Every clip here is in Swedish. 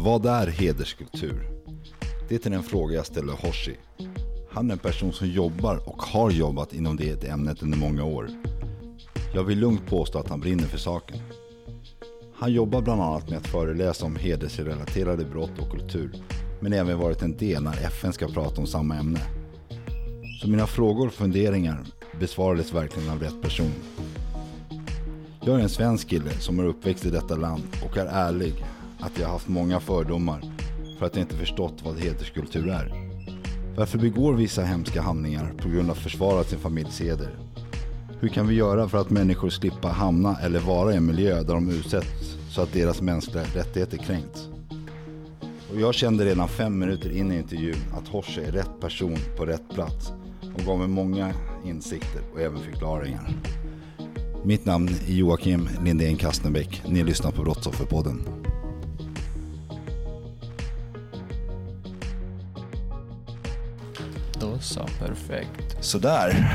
Vad är hederskultur? Det är en fråga jag ställer Hoshi. Han är en person som jobbar och har jobbat inom det ämnet under många år. Jag vill lugnt påstå att han brinner för saken. Han jobbar bland annat med att föreläsa om hedersrelaterade brott och kultur, men även varit en del när FN ska prata om samma ämne. Så mina frågor och funderingar besvarades verkligen av rätt person. Jag är en svensk kille som är uppväxt i detta land och är ärlig att jag har haft många fördomar för att jag inte förstått vad hederskultur är. Varför begår vissa hemska handlingar på grund av att försvara sin familjs heder? Hur kan vi göra för att människor slippa hamna eller vara i en miljö där de utsätts så att deras mänskliga rättigheter kränks? Och jag kände redan fem minuter in i intervjun att Horse är rätt person på rätt plats och gav mig många insikter och även förklaringar. Mitt namn är Joakim Lindén Kastenbäck. Ni lyssnar på Brottsofferpodden. Så, perfekt. Sådär,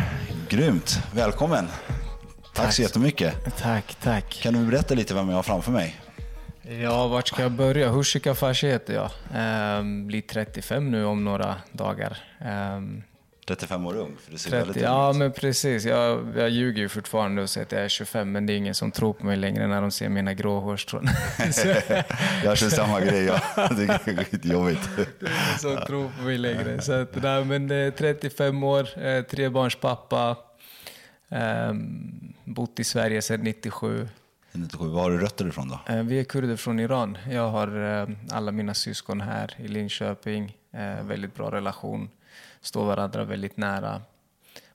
grymt. Välkommen. Tack, Tack. så jättemycket. Tack, tack. Kan du berätta lite vem jag har framför mig? Ja, vart ska jag börja? Hushika Fashi heter jag. Ehm, blir 35 nu om några dagar. Ehm, 35 år ung, för det ser 30, väldigt ja, ut. men precis. Jag, jag ljuger ju fortfarande och säger att jag är 25, men det är ingen som tror på mig längre när de ser mina grå hårstrån. Jag kör samma grej, jag. Det är skitjobbigt. det är ingen som tror på mig längre. Så att, nej, men eh, 35 år, eh, trebarnspappa. Um, bott i Sverige sedan 97. 97. Var har du rötter ifrån då? Eh, Vi är kurder från Iran. Jag har eh, alla mina syskon här i Linköping. Eh, Väldigt bra relation. Står varandra väldigt nära.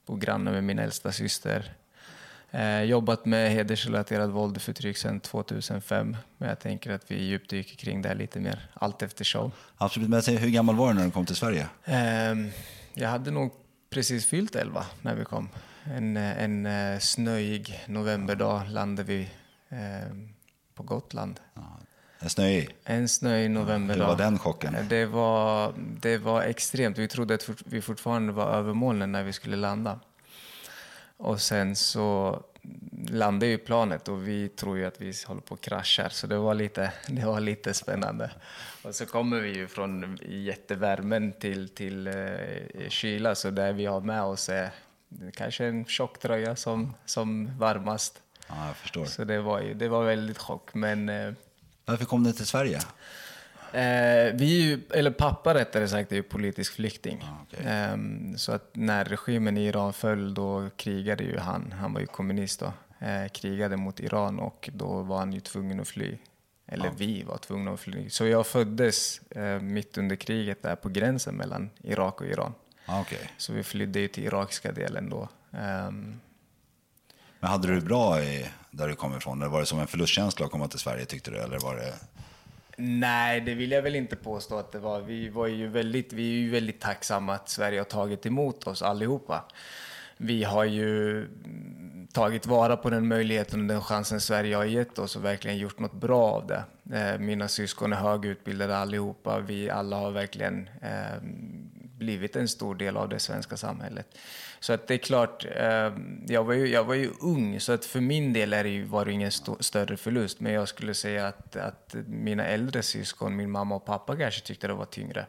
Bor granne med min äldsta syster. Eh, Jobbat med hedersrelaterat våld och förtryck sedan 2005. Men jag tänker att vi djupdyker kring det här lite mer allt eftersom. Absolut, men hur gammal var du när du kom till Sverige? Ehm, Jag hade nog precis fyllt 11 när vi kom. En, eh, en eh, snöig novemberdag landade vi ehm, på Gotland. En snöig? En snöig novemberdag. Hur var den chocken? Det var, det var extremt. Vi trodde att vi fortfarande var över molnen när vi skulle landa. Och sen så landade ju planet och vi tror ju att vi håller på att krascha. Så det var lite, det var lite spännande. Och så kommer vi ju från jättevärmen till, till eh, kyla. Så det vi har med oss är kanske en tjocktröja som, som varmast. Ja, jag förstår. Så det var, ju, det var väldigt chock. Men eh, Varför kom du till Sverige? Eh, vi är ju, eller pappa rättare sagt är ju politisk flykting. okej. Ehm, så att när regimen i Iran föll då krigade ju han, han var ju kommunist då, eh, krigade mot Iran och då var han ju tvungen att fly. Eller vi var tvungna att fly. Så jag föddes eh, mitt under kriget där på gränsen mellan Irak och Iran. Ja, okej. Så vi flydde ju till irakiska delen då. Ehm, men hade du det bra i, där du kom ifrån? Eller var det som en förlustkänsla att komma till Sverige tyckte du? Eller var det... Nej, det vill jag väl inte påstå att det var. Vi, var ju väldigt, vi är ju väldigt tacksamma att Sverige har tagit emot oss allihopa. Vi har ju tagit vara på den möjligheten och den chansen Sverige har gett oss och verkligen gjort något bra av det. Eh, mina syskon är högutbildade allihopa. Vi alla har verkligen eh, blivit en stor del av det svenska samhället. Så att det är klart, eh, jag, var ju, jag var ju ung, så att för min del är det ju, var det ingen st större förlust. Men jag skulle säga att, att mina äldre syskon, min mamma och pappa kanske tyckte det var tyngre.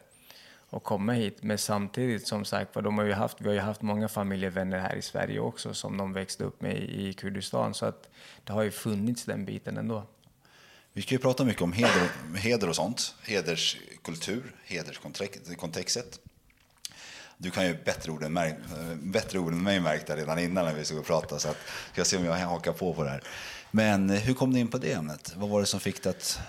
att komma hit. Men samtidigt, som sagt de har ju haft, vi har ju haft många familjevänner här i Sverige också som de växte upp med i Kurdistan. Så att det har ju funnits den biten ändå. Vi ska ju prata mycket om heder, heder och sånt. Hederskultur, hederskontextet. Du kan ju bättre ord än, märk, eh, bättre ord än mig märkte redan innan när vi stod och pratade. Så att, ska se om jag hakar på på det här. Men eh, hur kom du in på det ämnet? Vad var det som fick dig att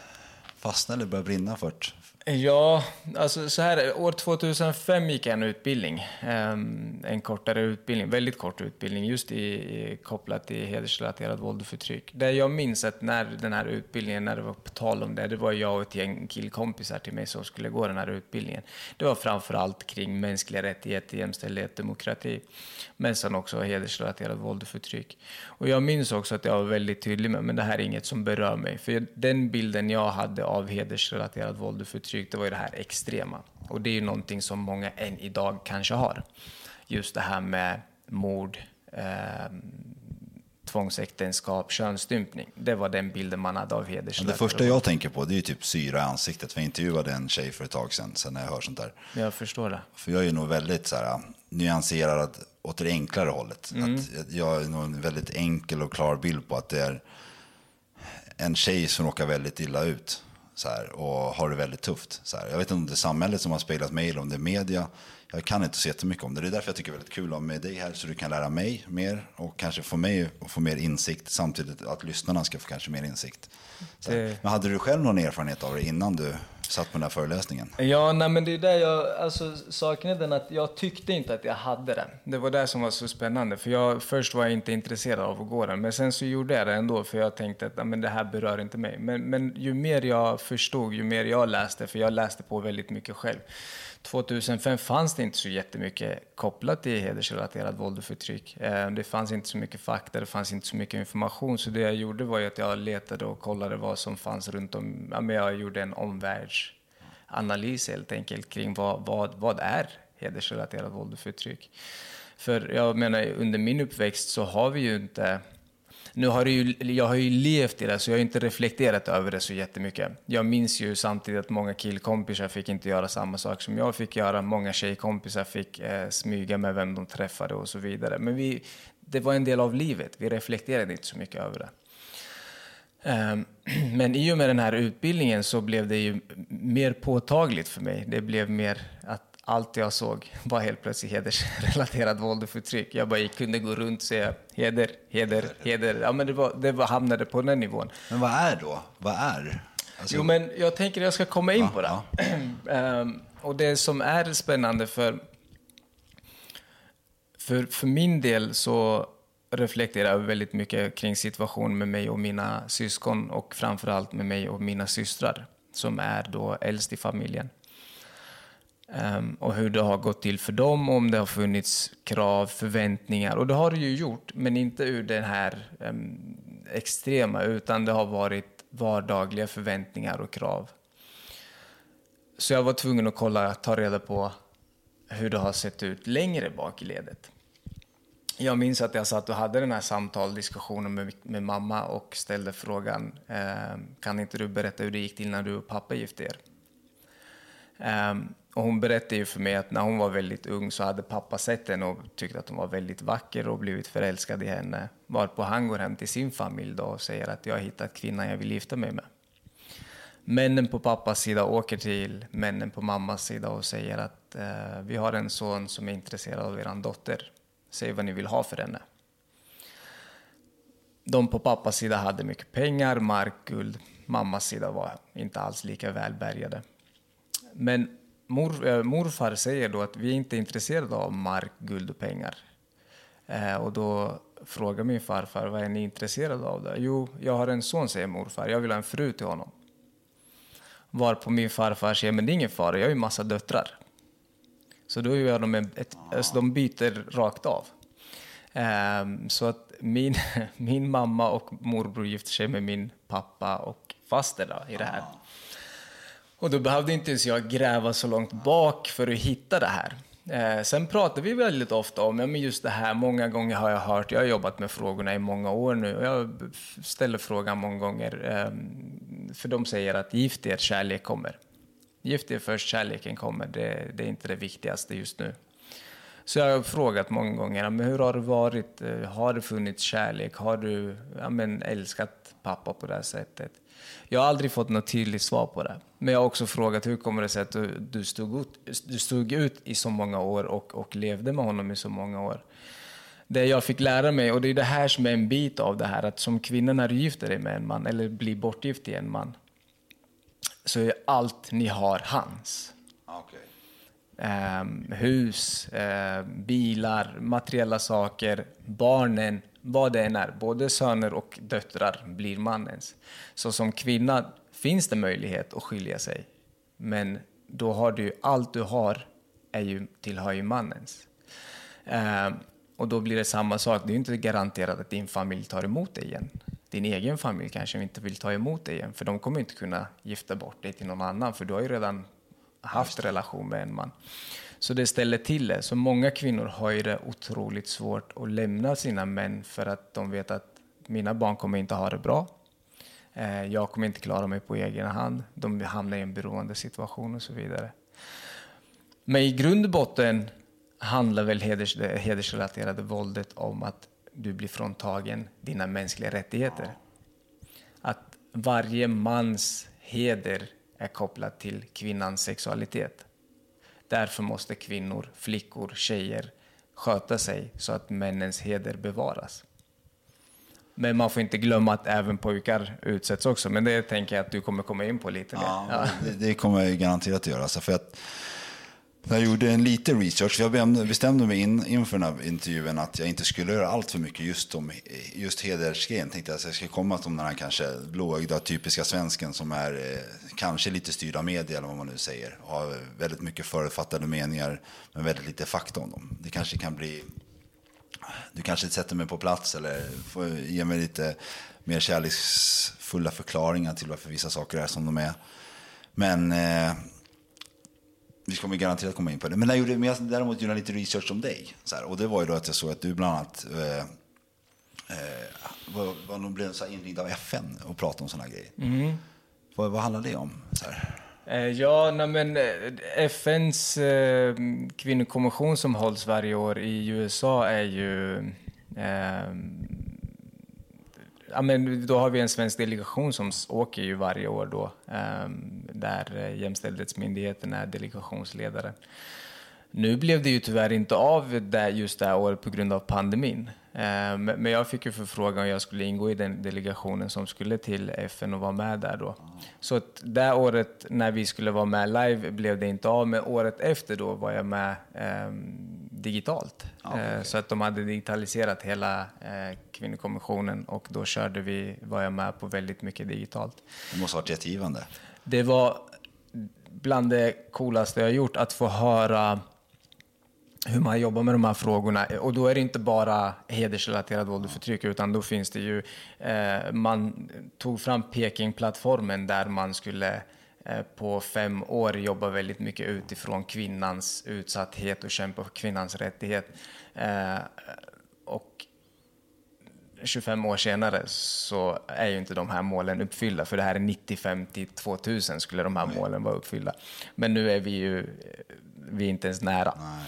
fastna eller börja brinna för det? Ja, alltså så här, år 2005 gick jag en utbildning, ehm, en kortare utbildning, väldigt kort utbildning, just i, kopplat till hedersrelaterat våld och förtryck. Det jag minns att när den här utbildningen, när det var på tal om det, det var jag och ett gäng killkompisar till mig som skulle gå den här utbildningen. Det var framför allt kring mänskliga rättigheter, jämställdhet, demokrati, men sen också hedersrelaterat våld och förtryck. Och jag minns också att jag var väldigt tydlig med, men det här är inget som berör mig, för den bilden jag hade av hedersrelaterat våld och förtryck förtryck, det var ju det här extrema. Och det är ju någonting som många än idag kanske har. Just det här med mord, eh, tvångsäktenskap, könsstympning. Det var den bilden man hade av hedersrelaterat. Det första jag tänker på det är ju typ syra i ansiktet. För jag intervjuade en tjej för ett tag sedan, sen när jag hör sånt där. Jag förstår det. För jag är nog väldigt så här, nyanserad åt det enklare hållet. Mm. Att jag är nog en väldigt enkel och klar bild på att det är en tjej som råkar väldigt illa ut så här, och har det väldigt tufft. Så här. Jag vet inte om det är samhället som har speglat mig eller om det är media. Jag kan inte så jättemycket om det. Det är därför jag tycker det är väldigt kul ha med dig här så du kan lära mig mer och kanske få mig att få mer insikt samtidigt att lyssnarna ska få kanske mer insikt. Det... Men hade du själv någon erfarenhet av det innan du satt på den här föreläsningen? Ja, nej, men det är där jag, alltså saken är den att jag tyckte inte att jag hade det. Det var det som var så spännande, för jag, först var jag inte intresserad av att gå den, men sen så gjorde jag det ändå, för jag tänkte att men det här berör inte mig. Men, men ju mer jag förstod, ju mer jag läste, för jag läste på väldigt mycket själv, 2005 fanns det inte så jättemycket kopplat till hedersrelaterat våld och förtryck. Eh, det fanns inte så mycket fakta, det fanns inte så mycket information. Så det jag gjorde var att jag letade och kollade vad som fanns runt om. Jag gjorde en omvärldsanalys helt enkelt kring vad, vad, vad är hedersrelaterat våld och förtryck. För jag menar, under min uppväxt så har vi ju inte nu har ju, jag har ju levt i det, så jag har inte reflekterat över det så jättemycket. Jag minns ju samtidigt att många killkompisar fick inte göra samma sak som jag fick göra. Många tjejkompisar fick eh, smyga med vem de träffade och så vidare. Men vi, det var en del av livet. Vi reflekterade inte så mycket över det. Ehm, men i och med den här utbildningen så blev det ju mer påtagligt för mig. Det blev mer att allt jag såg var helt plötsligt hedersrelaterat våld och förtryck. Jag bara kunde gå runt och säga heder, heder, heder. Ja, men det, var, det var, hamnade på den nivån. Men vad är då? Vad är? Alltså... Jo, men jag tänker att jag ska komma in ja, på det. Ja. um, och det som är spännande för, för, för min del så reflekterar jag väldigt mycket kring situationen med mig och mina syskon och framförallt med mig och mina systrar som är då äldst i familjen. Um, och hur det har gått till för dem, om det har funnits krav, förväntningar. Och det har det ju gjort, men inte ur den här um, extrema, utan det har varit vardagliga förväntningar och krav. Så jag var tvungen att kolla, ta reda på hur det har sett ut längre bak i ledet. Jag minns att jag satt och hade den här samtal, diskussionen med, med mamma och ställde frågan, eh, kan inte du berätta hur det gick till när du och pappa gifte er? Um, och hon berättade ju för mig att när hon var väldigt ung så hade pappa sett henne och tyckte att hon var väldigt vacker och blivit förälskad i henne. Varpå han går hem till sin familj då och säger att jag har hittat kvinnan jag vill gifta mig med. Männen på pappas sida åker till männen på mammas sida och säger att eh, vi har en son som är intresserad av er dotter. Säg vad ni vill ha för henne. De på pappas sida hade mycket pengar, mark, guld. Mammas sida var inte alls lika välbärgade. Men mor, äh, morfar säger då att vi är inte är intresserade av mark, guld och pengar. Eh, och då frågar min farfar, vad är ni intresserade av? Då? Jo, jag har en son, säger morfar. Jag vill ha en fru till honom. Varpå min farfar säger, men det är ingen fara, jag har ju massa döttrar. Så då gör de ett, alltså de byter rakt av. Um, så att min, min mamma och morbror gifter sig med min pappa och faster då, i det här. Och då behövde inte ens jag gräva så långt bak för att hitta det här. Eh, sen pratar vi väldigt ofta om, ja, men just det här, många gånger har jag hört, jag har jobbat med frågorna i många år nu, och jag ställer frågan många gånger, eh, för de säger att gift er, kärlek kommer. Gift er först, kärleken kommer. Det, det, är inte det viktigaste just nu. Så jag har frågat många gånger, men hur har det varit? Eh, har det funnits kärlek? Har du ja, men, älskat pappa på det här sättet? Jag har aldrig fått något tydligt svar på det. Men jag har också frågat hur kommer det sig att du, du, stod, ut, du stod ut i så många år och, och levde med honom i så många år? Det jag fick lära mig, och det är det här som är en bit av det här, att som kvinna när du gifter dig med en man, eller blir bortgift i en man, så är allt ni har hans. Okay. Eh, hus, eh, bilar, materiella saker, barnen, vad det än är. Både söner och döttrar blir mannens. Så som kvinna finns det möjlighet att skilja sig. Men då har du allt du har är ju, tillhör ju mannens. Eh, och då blir det samma sak. Det är ju inte garanterat att din familj tar emot dig igen. Din egen familj kanske inte vill ta emot dig igen, för de kommer inte kunna gifta bort dig till någon annan, för du har ju redan haft relation med en man. Så det ställer till det. Så många kvinnor har ju det otroligt svårt att lämna sina män för att de vet att mina barn kommer inte ha det bra. Eh, jag kommer inte klara mig på egen hand. De hamnar i en beroende situation och så vidare. Men i grund och botten handlar väl heders, det hedersrelaterade våldet om att du blir fråntagen dina mänskliga rättigheter. Att varje mans heder är kopplad till kvinnans sexualitet. Därför måste kvinnor, flickor, tjejer sköta sig så att männens heder bevaras. Men man får inte glömma att även pojkar utsätts också. Men det tänker jag att du kommer komma in på lite mer. Ja, Det, det, kommer jag garanterat att göra. Så för att jag gjorde en liten research. Jag bestämde mig in, inför den här intervjun att jag inte skulle göra allt för mycket just om just hedersgrejen. Tänkte att jag skulle komma som den här kanske blåögda typiska svensken som är eh, kanske lite styrd av media eller vad man nu säger. Och har väldigt mycket förutfattade meningar men väldigt lite fakta om dem. Det kanske kan bli... Du kanske sätter mig på plats eller får ge mig lite mer kärleksfulla förklaringar till varför vissa saker är som de är. Men... Eh, vi kommer garanterat komma in på det. Men jag gjorde men jag däremot gjorde lite research om dig. Så här, och det var ju då att jag såg att du bland annat eh, eh, var, var nog blev så inringd av FN och pratade om sådana grejer. Mm. Vad, vad handlar det om? Så här? Eh, ja, nej men eh, FNs eh, kvinnokonvention som hålls varje år i USA är ju eh, ja, men då har vi en svensk delegation som åker ju varje år då, ehm, där eh, Jämställdhetsmyndigheten är delegationsledare. Nu blev det ju tyvärr inte av det just det här året på grund av pandemin. Ehm, men jag fick ju förfrågan om jag skulle ingå i den delegationen som skulle till FN och vara med där då. Så det året när vi skulle vara med live blev det inte av, men året efter då var jag med eh, digitalt. Okay. Så att de hade digitaliserat hela eh, kvinnokommissionen och då körde vi, var jag med på väldigt mycket digitalt. Det måste ha varit jättegivande. Det var bland det coolaste jag gjort att få höra hur man jobbar med de här frågorna. Och då är det inte bara hedersrelaterat våld och förtryck, utan då finns det ju... Eh, man tog fram Peking-plattformen där man skulle eh, på fem år jobba väldigt mycket utifrån kvinnans utsatthet och kämpa för kvinnans rättighet. Eh, och 25 år senare så är ju inte de här målen uppfyllda, för det här är 95 till 2000 skulle de här målen vara uppfyllda. Men nu är vi ju eh, vi är inte ens nära. Nej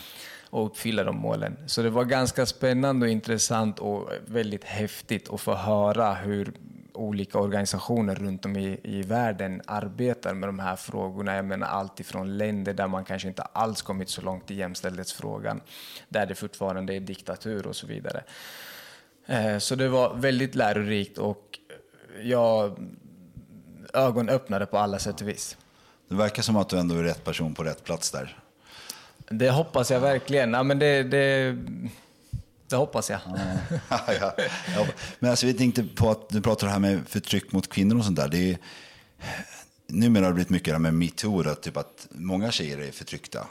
och uppfylla de målen. Så det var ganska spännande och intressant och väldigt häftigt att få höra hur olika organisationer runt om i, i världen arbetar med de här frågorna. Jag menar allt ifrån länder där man kanske inte alls kommit så långt i jämställdhetsfrågan, där det fortfarande är diktatur och så vidare. Eh, så det var väldigt lärorikt och jag ögonöppnade på alla sätt och vis. Det verkar som att du ändå är rätt person på rätt plats där. Det hoppas jag verkligen. Ja, men det, det, det hoppas jag. Ja, ja, ja. Men alltså, vi tänkte på att du pratar här med förtryck mot kvinnor och sånt där. Det är, numera har det blivit mycket det med metoo, typ att många tjejer är förtryckta.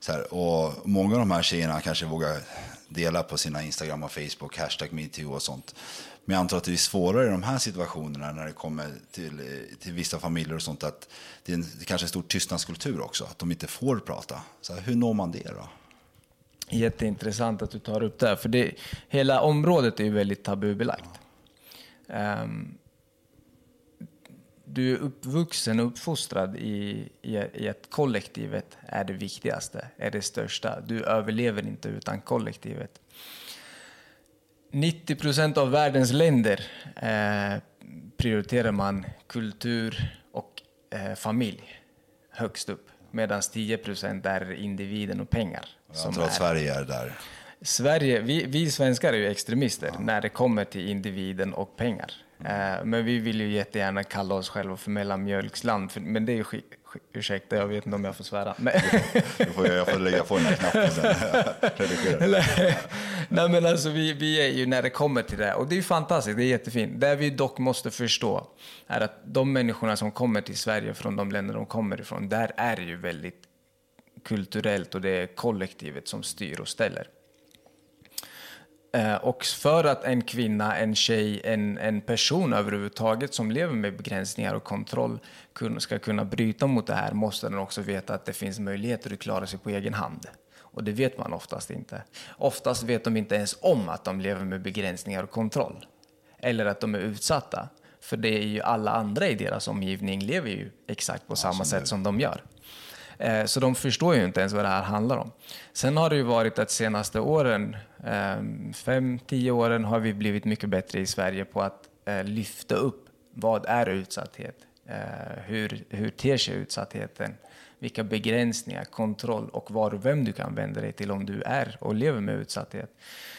Så här, och många av de här tjejerna kanske vågar dela på sina Instagram och Facebook, hashtag metoo och sånt. Men jag antar att det är svårare i de här situationerna när det kommer till, eh, till vissa familjer och sånt att det är, en, det kanske är en stor tystnadskultur också, att de inte får prata. Så hur når man det då? Jätteintressant att du tar upp det, för det, hela området är ju väldigt tabubelagt. Ja. Um, du är uppvuxen och uppfostrad i, i, i att kollektivet är det viktigaste, är det största. Du överlever inte utan kollektivet. 90 procent av världens länder eh, prioriterar man kultur och eh, familj högst upp. Medan 10 procent är individen och pengar. Jag tror att Sverige är där. Sverige, vi, vi svenskar är ju extremister ja. när det kommer till individen och pengar. Mm. men vi vill ju jättegärna kalla oss själva för mellanmjölksland. För, men det är ju ursäkta, jag vet inte om jag får svära. Men... får jag, får lägga på den här knappen sen. Nej men alltså vi, vi är ju när det kommer till det, och det är ju fantastiskt, det är jättefint. Det vi dock måste förstå är att de människorna som kommer till Sverige från de länder de kommer ifrån, där är det ju väldigt kulturellt och det är kollektivet som styr och ställer. Eh, och för att en kvinna, en tjej, en, en person överhuvudtaget som lever med begränsningar och kontroll ska kunna bryta mot det här måste den också veta att det finns möjligheter att klara sig på egen hand. Och det vet man oftast inte. Oftast vet de inte ens om att de lever med begränsningar och kontroll. Eller att de är utsatta. För det är ju alla andra i deras omgivning lever ju exakt på samma sätt som de gör. Eh, så de förstår ju inte ens vad det här handlar om. Sen har det ju varit att senaste åren, ehm, fem, tio åren, har vi blivit mycket bättre i Sverige på att eh, lyfta upp vad är utsatthet? Eh, hur, hur ter sig utsattheten? Vilka begränsningar, kontroll och var och vem du kan vända dig till om du är och lever med utsatthet.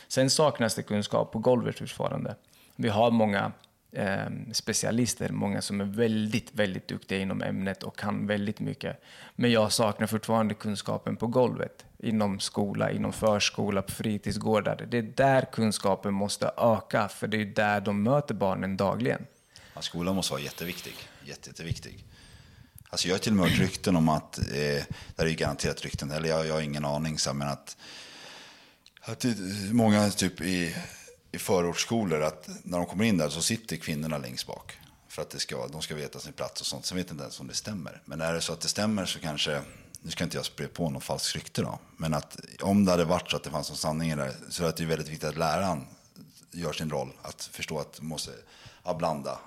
Sen saknas det kunskap på golvet fortfarande. Vi har många Ehm, specialister, många som är väldigt, väldigt duktiga inom ämnet och kan väldigt mycket. Men jag saknar fortfarande kunskapen på golvet, inom skola, inom förskola, på fritidsgårdar. Det är där kunskapen måste öka, för det är där de möter barnen dagligen. Ja, skolan måste vara jätteviktig, jätte, jätteviktig. Alltså jag har till och med hört rykten om att, eh, det är ju garanterat rykten, eller jag, jag har ingen aning, men att, att många typ i i förortsskolor att när de kommer in där så sitter kvinnorna längst bak. För att det ska, de ska veta sin plats och sånt. Sen vet inte ens om det stämmer. Men är det så att det stämmer så kanske, nu ska inte jag sprida på någon falsk rykte då. Men att om det hade varit så att det fanns någon sanning i det så är det väldigt viktigt att läraren gör sin roll. Att förstå att man måste ja, blanda.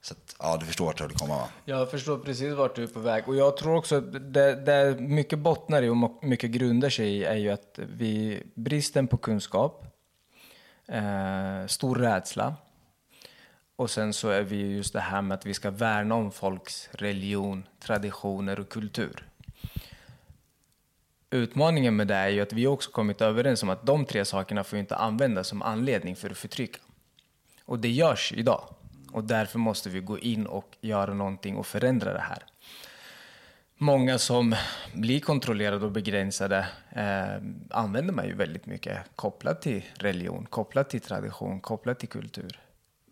Så att, ja, du förstår vart jag vill komma va? Jag förstår precis vart du är på väg. Och jag tror också att det, det mycket bottnar i och mycket grundar sig i är ju att vi, bristen på kunskap eh, stor rädsla. Och sen så är vi just det här med att vi ska värna om folks religion, traditioner och kultur. Utmaningen med det är ju att vi också kommit överens om att de tre sakerna får inte användas som anledning för att förtrycka. Och det görs idag. Och därför måste vi gå in och göra någonting och förändra det här många som blir kontrollerade och begränsade eh, använder man ju väldigt mycket kopplat till religion, kopplat till tradition, kopplat till kultur.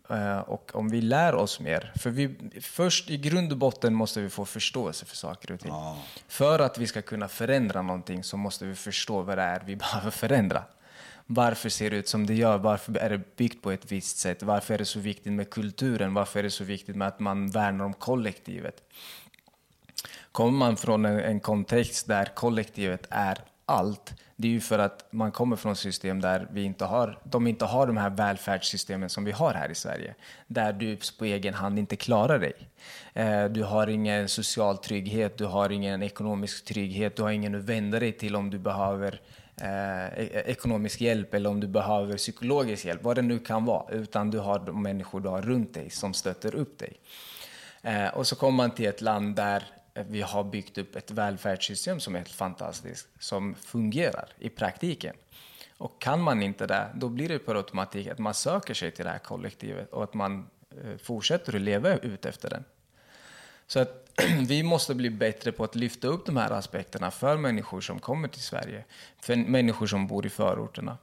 Eh, och om vi lär oss mer, för vi, först i grund och botten måste vi få förståelse för saker och ting. Ja. För att vi ska kunna förändra någonting så måste vi förstå vad det är vi behöver förändra. Varför ser det ut som det gör? Varför är det byggt på ett visst sätt? Varför är det så viktigt med kulturen? Varför är det så viktigt med att man värnar om kollektivet? Kommer man från en, en kontext där kollektivet är allt, det är ju för att man kommer från system där vi inte har, de inte har de här välfärdssystemen som vi har här i Sverige. Där du på egen hand inte klarar dig. Eh, du har ingen social trygghet, du har ingen ekonomisk trygghet, du har ingen att vända dig till om du behöver eh, e-, e-, ekonomisk hjälp eller om du behöver psykologisk hjälp, vad det nu kan vara. Utan du har de människor du har runt dig som stöttar upp dig. Eh, och så kommer man till ett land där vi har byggt upp ett välfärdssystem som är helt fantastiskt, som fungerar i praktiken. Och kan man inte det, då blir det per automatik att man söker sig till det här kollektivet och att man eh, fortsätter att leva ut efter den. Så att vi måste bli bättre på att lyfta upp de här aspekterna för människor som kommer till Sverige, för människor som bor i förorterna.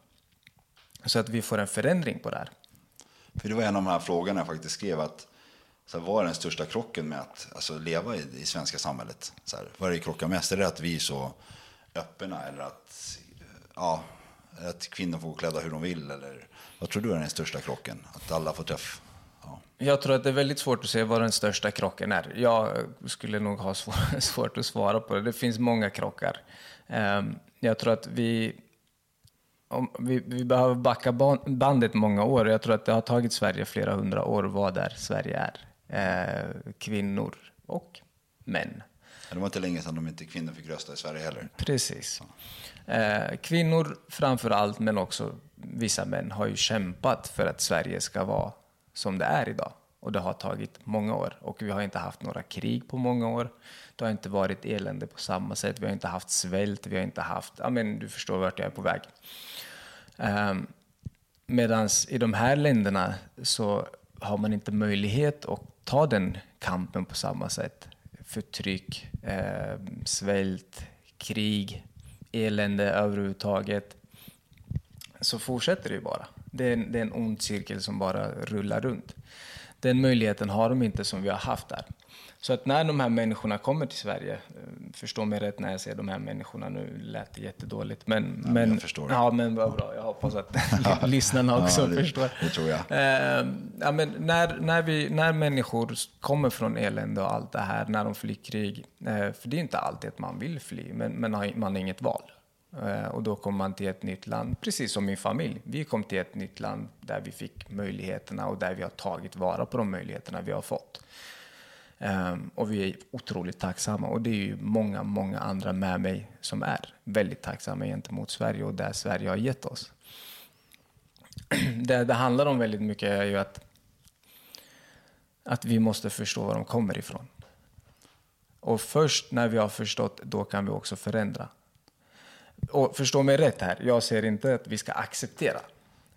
Så att vi får en förändring på det här. För det var en av de här frågorna jag faktiskt skrev att så här, vad är den största krocken med att alltså, leva i, i svenska samhället? Så här, vad är det krockar mest? Är det att vi är så öppna eller att, ja, att kvinnor får gå klädda hur de vill? Eller, vad tror du är den största krocken? Att alla får träff? Ja. Jag tror att det är väldigt svårt att se vad den största krocken är. Jag skulle nog ha svårt att svara på det. Det finns många krockar. Ehm, jag tror att vi om vi, vi, behöver backa bandet många år. Jag tror att det har tagit Sverige flera hundra år att vara där Sverige är eh, kvinnor och män. Det var inte länge sedan de inte kvinnor fick rösta i Sverige heller. Precis. Eh, kvinnor framför allt, men också vissa män, har ju kämpat för att Sverige ska vara som det är idag. Och det har tagit många år. Och vi har inte haft några krig på många år. Det har inte varit elände på samma sätt. Vi har inte haft svält. Vi har inte haft... Ja, men du förstår vart jag är på väg. Um, Medan i de här länderna så har man inte möjlighet att ta den kampen på samma sätt. Förtryck, eh, svält, krig, elände överhuvudtaget. Så fortsätter det ju bara. Det är, det är en ond cirkel som bara rullar runt. Den möjligheten har de inte som vi har haft där. Så att när de här människorna kommer till Sverige, eh, förstå mig rätt när jag säger de här människorna, nu lät det jättedåligt, men... Ja, men jag förstår. Ja, men vad bra. Jag hoppas att lyssnarna också Ja, det- förstår. det tror jag. Eh, ja, men när, när, vi, när människor kommer från elände och allt det här, när de flyr krig, eh, för det är inte alltid att man vill fly, men, men har- man har inget val. Eh, och då kommer man till ett nytt land, precis som min familj. Vi kom till ett nytt land där vi fick möjligheterna och där vi har tagit vara på de möjligheterna vi har fått. Ehm, och vi är otroligt tacksamma. Och det är ju många, många andra med mig som är väldigt tacksamma gentemot Sverige och där Sverige har gett oss. Det det handlar om väldigt mycket är ju att, att vi måste förstå var de kommer ifrån. Och först när vi har förstått, då kan vi också förändra. Och förstå mig rätt här, jag ser inte att vi ska acceptera.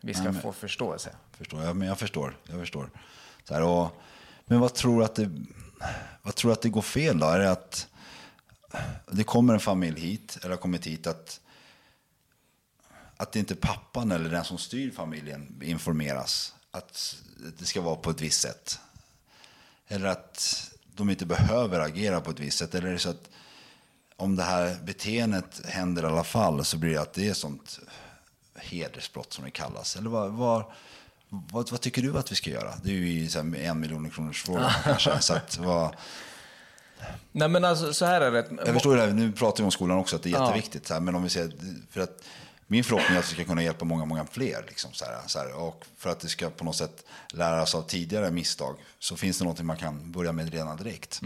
Vi ska få förståelse. Förstår jag, men jag förstår. Jag förstår. Så här, och, men vad tror du att det, vad tror du att det går fel då? Är det att det kommer en familj hit, eller har kommit hit, att, att det inte är pappan eller den som styr familjen informeras att det ska vara på ett visst sätt? Eller att de inte behöver agera på ett visst sätt? Eller är det så att om det här beteendet händer i alla fall så blir det att det är sånt hedersbrott som det kallas? Eller vad, vad, vad, vad tycker du att vi ska göra? Det är ju så här en miljon kronors fråga kanske. Så att, vad, Nej men alltså så här är det. jag förstår det, här, nu pratar vi om skolan också, att det är jätteviktigt. Så här, men om vi säger, för att min förhoppning är att vi ska kunna hjälpa många, många fler. Liksom, så här, så här, och för att det ska på något sätt lära oss av tidigare misstag så finns det någonting man kan börja med redan direkt.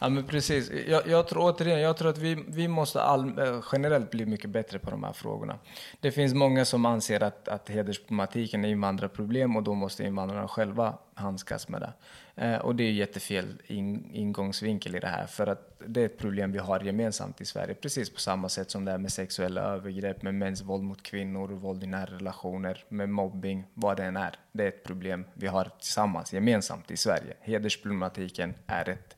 Ja, men precis. Jag, jag tror återigen, jag tror att vi, vi måste all, eh, generellt bli mycket bättre på de här frågorna. Det finns många som anser att, att hedersproblematiken är invandrarproblem och då måste invandrarna själva handskas med det. Eh, och det är jättefel in, ingångsvinkel i det här, för att det är ett problem vi har gemensamt i Sverige, precis på samma sätt som det är med sexuella övergrepp, med mäns våld mot kvinnor, våld i nära relationer, med mobbing, vad det än är. Det är ett problem vi har tillsammans, gemensamt i Sverige. Hedersproblematiken är ett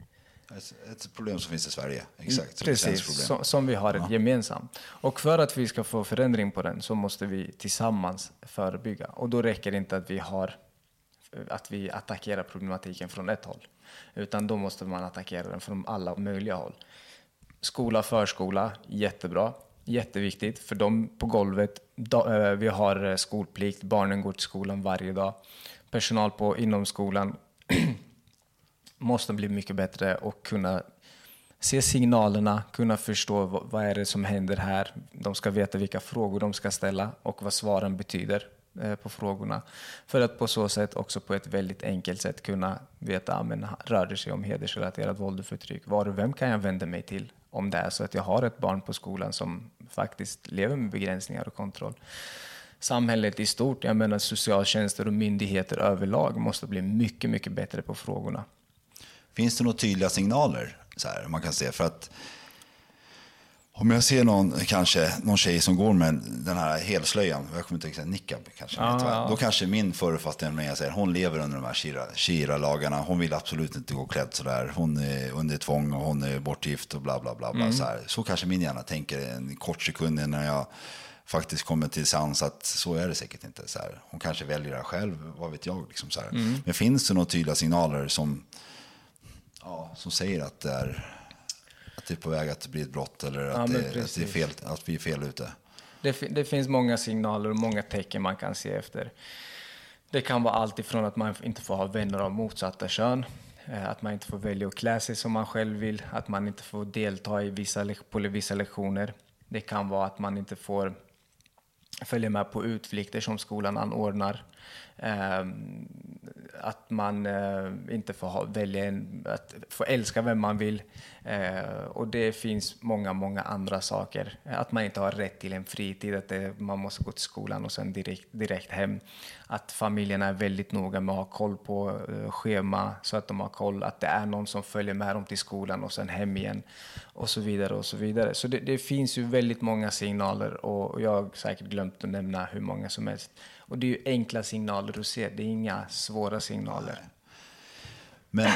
ett, ett problem som finns i Sverige, exakt. ett svenskt Precis, som, som vi har ett gemensamt. Och för att vi ska få förändring på den så måste vi tillsammans förebygga. Och då räcker det inte att vi, har, att vi attackerar problematiken från ett håll. Utan då måste man attackera den från alla möjliga håll. Skola, förskola, jättebra. Jätteviktigt för dem på golvet. Eh, vi har skolplikt, barnen går till skolan varje dag. Personal på inom skolan måste bli mycket bättre och kunna se signalerna, kunna förstå vad, vad är det som händer här. De ska veta vilka frågor de ska ställa och vad svaren betyder eh, på frågorna. För att på så sätt också på ett väldigt enkelt sätt kunna veta, men rör det sig om hedersrelaterat våld och förtryck? Var och vem kan jag vända mig till om det är så att jag har ett barn på skolan som faktiskt lever med begränsningar och kontroll? Samhället i stort, jag menar socialtjänster och myndigheter överlag måste bli mycket, mycket bättre på frågorna. Finns det några tydliga signaler så här, man kan se? För att om jag ser någon, kanske, någon tjej som går med den här helslöjan, jag kommer inte ihåg, niqab kanske, vad. ja. då kanske min förutfattning med jag säger, hon lever under de här shira- shira-lagarna, hon vill absolut inte gå klädd sådär, hon är under tvång och hon är bortgift och bla bla bla. bla så, här. så kanske min hjärna tänker en kort sekund när jag faktiskt kommer till sans att så är det säkert inte. Så här. Hon kanske väljer det själv, vad vet jag. Liksom, så här. Men finns det några tydliga signaler som, ja, som säger att det, är, att det är på väg att bli ett brott eller Ja, att, men det, att, det är fel, att vi är fel ute? Det, det finns många signaler och många tecken man kan se efter. Det kan vara allt ifrån att man inte får ha vänner av motsatta kön, eh, att man inte får välja att klä sig som man själv vill, att man inte får delta i vissa, på vissa lektioner. Det kan vara att man inte får följa med på utflykter som skolan anordnar. Att man eh, inte får ha, välja en, att få älska vem man vill. Eh, och det finns många, många andra saker. Att man inte har rätt till en fritid, att det, man måste gå till skolan och sen direkt, direkt hem. Att familjerna är väldigt noga med att ha koll på eh, schema så att de har koll, att det är någon som följer med dem till skolan och sen hem igen och så vidare och så vidare. Så det, det finns ju väldigt många signaler och jag har säkert glömt att nämna hur många som helst. Och det är ju enkla signaler du ser, det är inga svåra signaler. Men,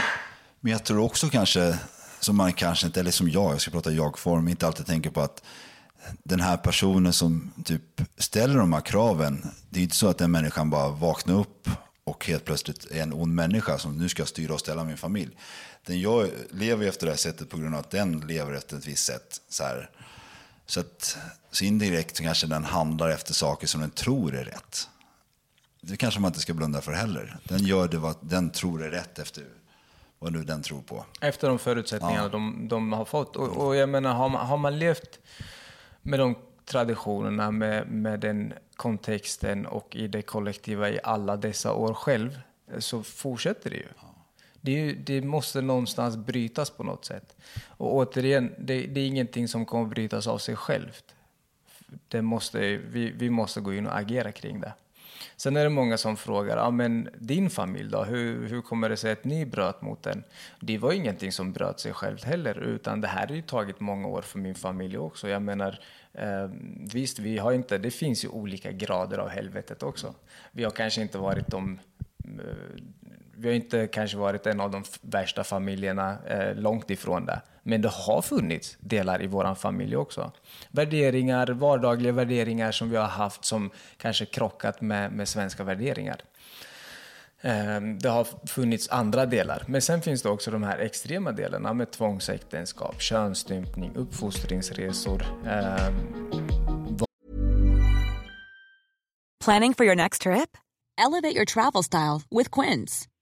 men jag tror också kanske, som man kanske inte, eller som jag, jag ska prata jag-form, inte alltid tänker på att den här personen som typ ställer de här kraven, det är inte så att den människan bara vaknar upp och helt plötsligt är en ond människa som nu ska styra och ställa min familj. Den jag lever efter det här sättet på grund av att den lever efter ett visst sätt. Så, här. så, att, så indirekt så kanske den handlar efter saker som den tror är rätt. Det kanske man inte ska blunda för heller. Den gör det vad den tror är rätt efter vad nu den tror på. Efter de förutsättningarna ja. de, de, har fått. Och, och, jag menar, har man, har man levt med de traditionerna, med, med den kontexten och i det kollektiva i alla dessa år själv, så fortsätter det ju. Ja. Det, ju, det, måste någonstans brytas på något sätt. Och återigen, det, det är ingenting som kommer brytas av sig självt. Det måste, vi, vi måste gå in och agera kring det. Sen är det många som frågar, ja men din familj då, hur, hur kommer det sig att ni bröt mot den? Det var ingenting som bröt sig självt heller, utan det här har ju tagit många år för min familj också. Jag menar, eh, visst, vi har inte, det finns ju olika grader av helvetet också. Vi har kanske inte varit de vi har inte kanske varit en av de värsta familjerna, eh, långt ifrån det. Men det har funnits delar i vår familj också. Värderingar, vardagliga värderingar som vi har haft som kanske krockat med, med svenska värderingar. Eh, det har funnits andra delar, men sen finns det också de här extrema delarna med tvångsäktenskap, könsstympning, uppfostringsresor. Eh, Planning for your next trip? Elevate your travel style with Quince.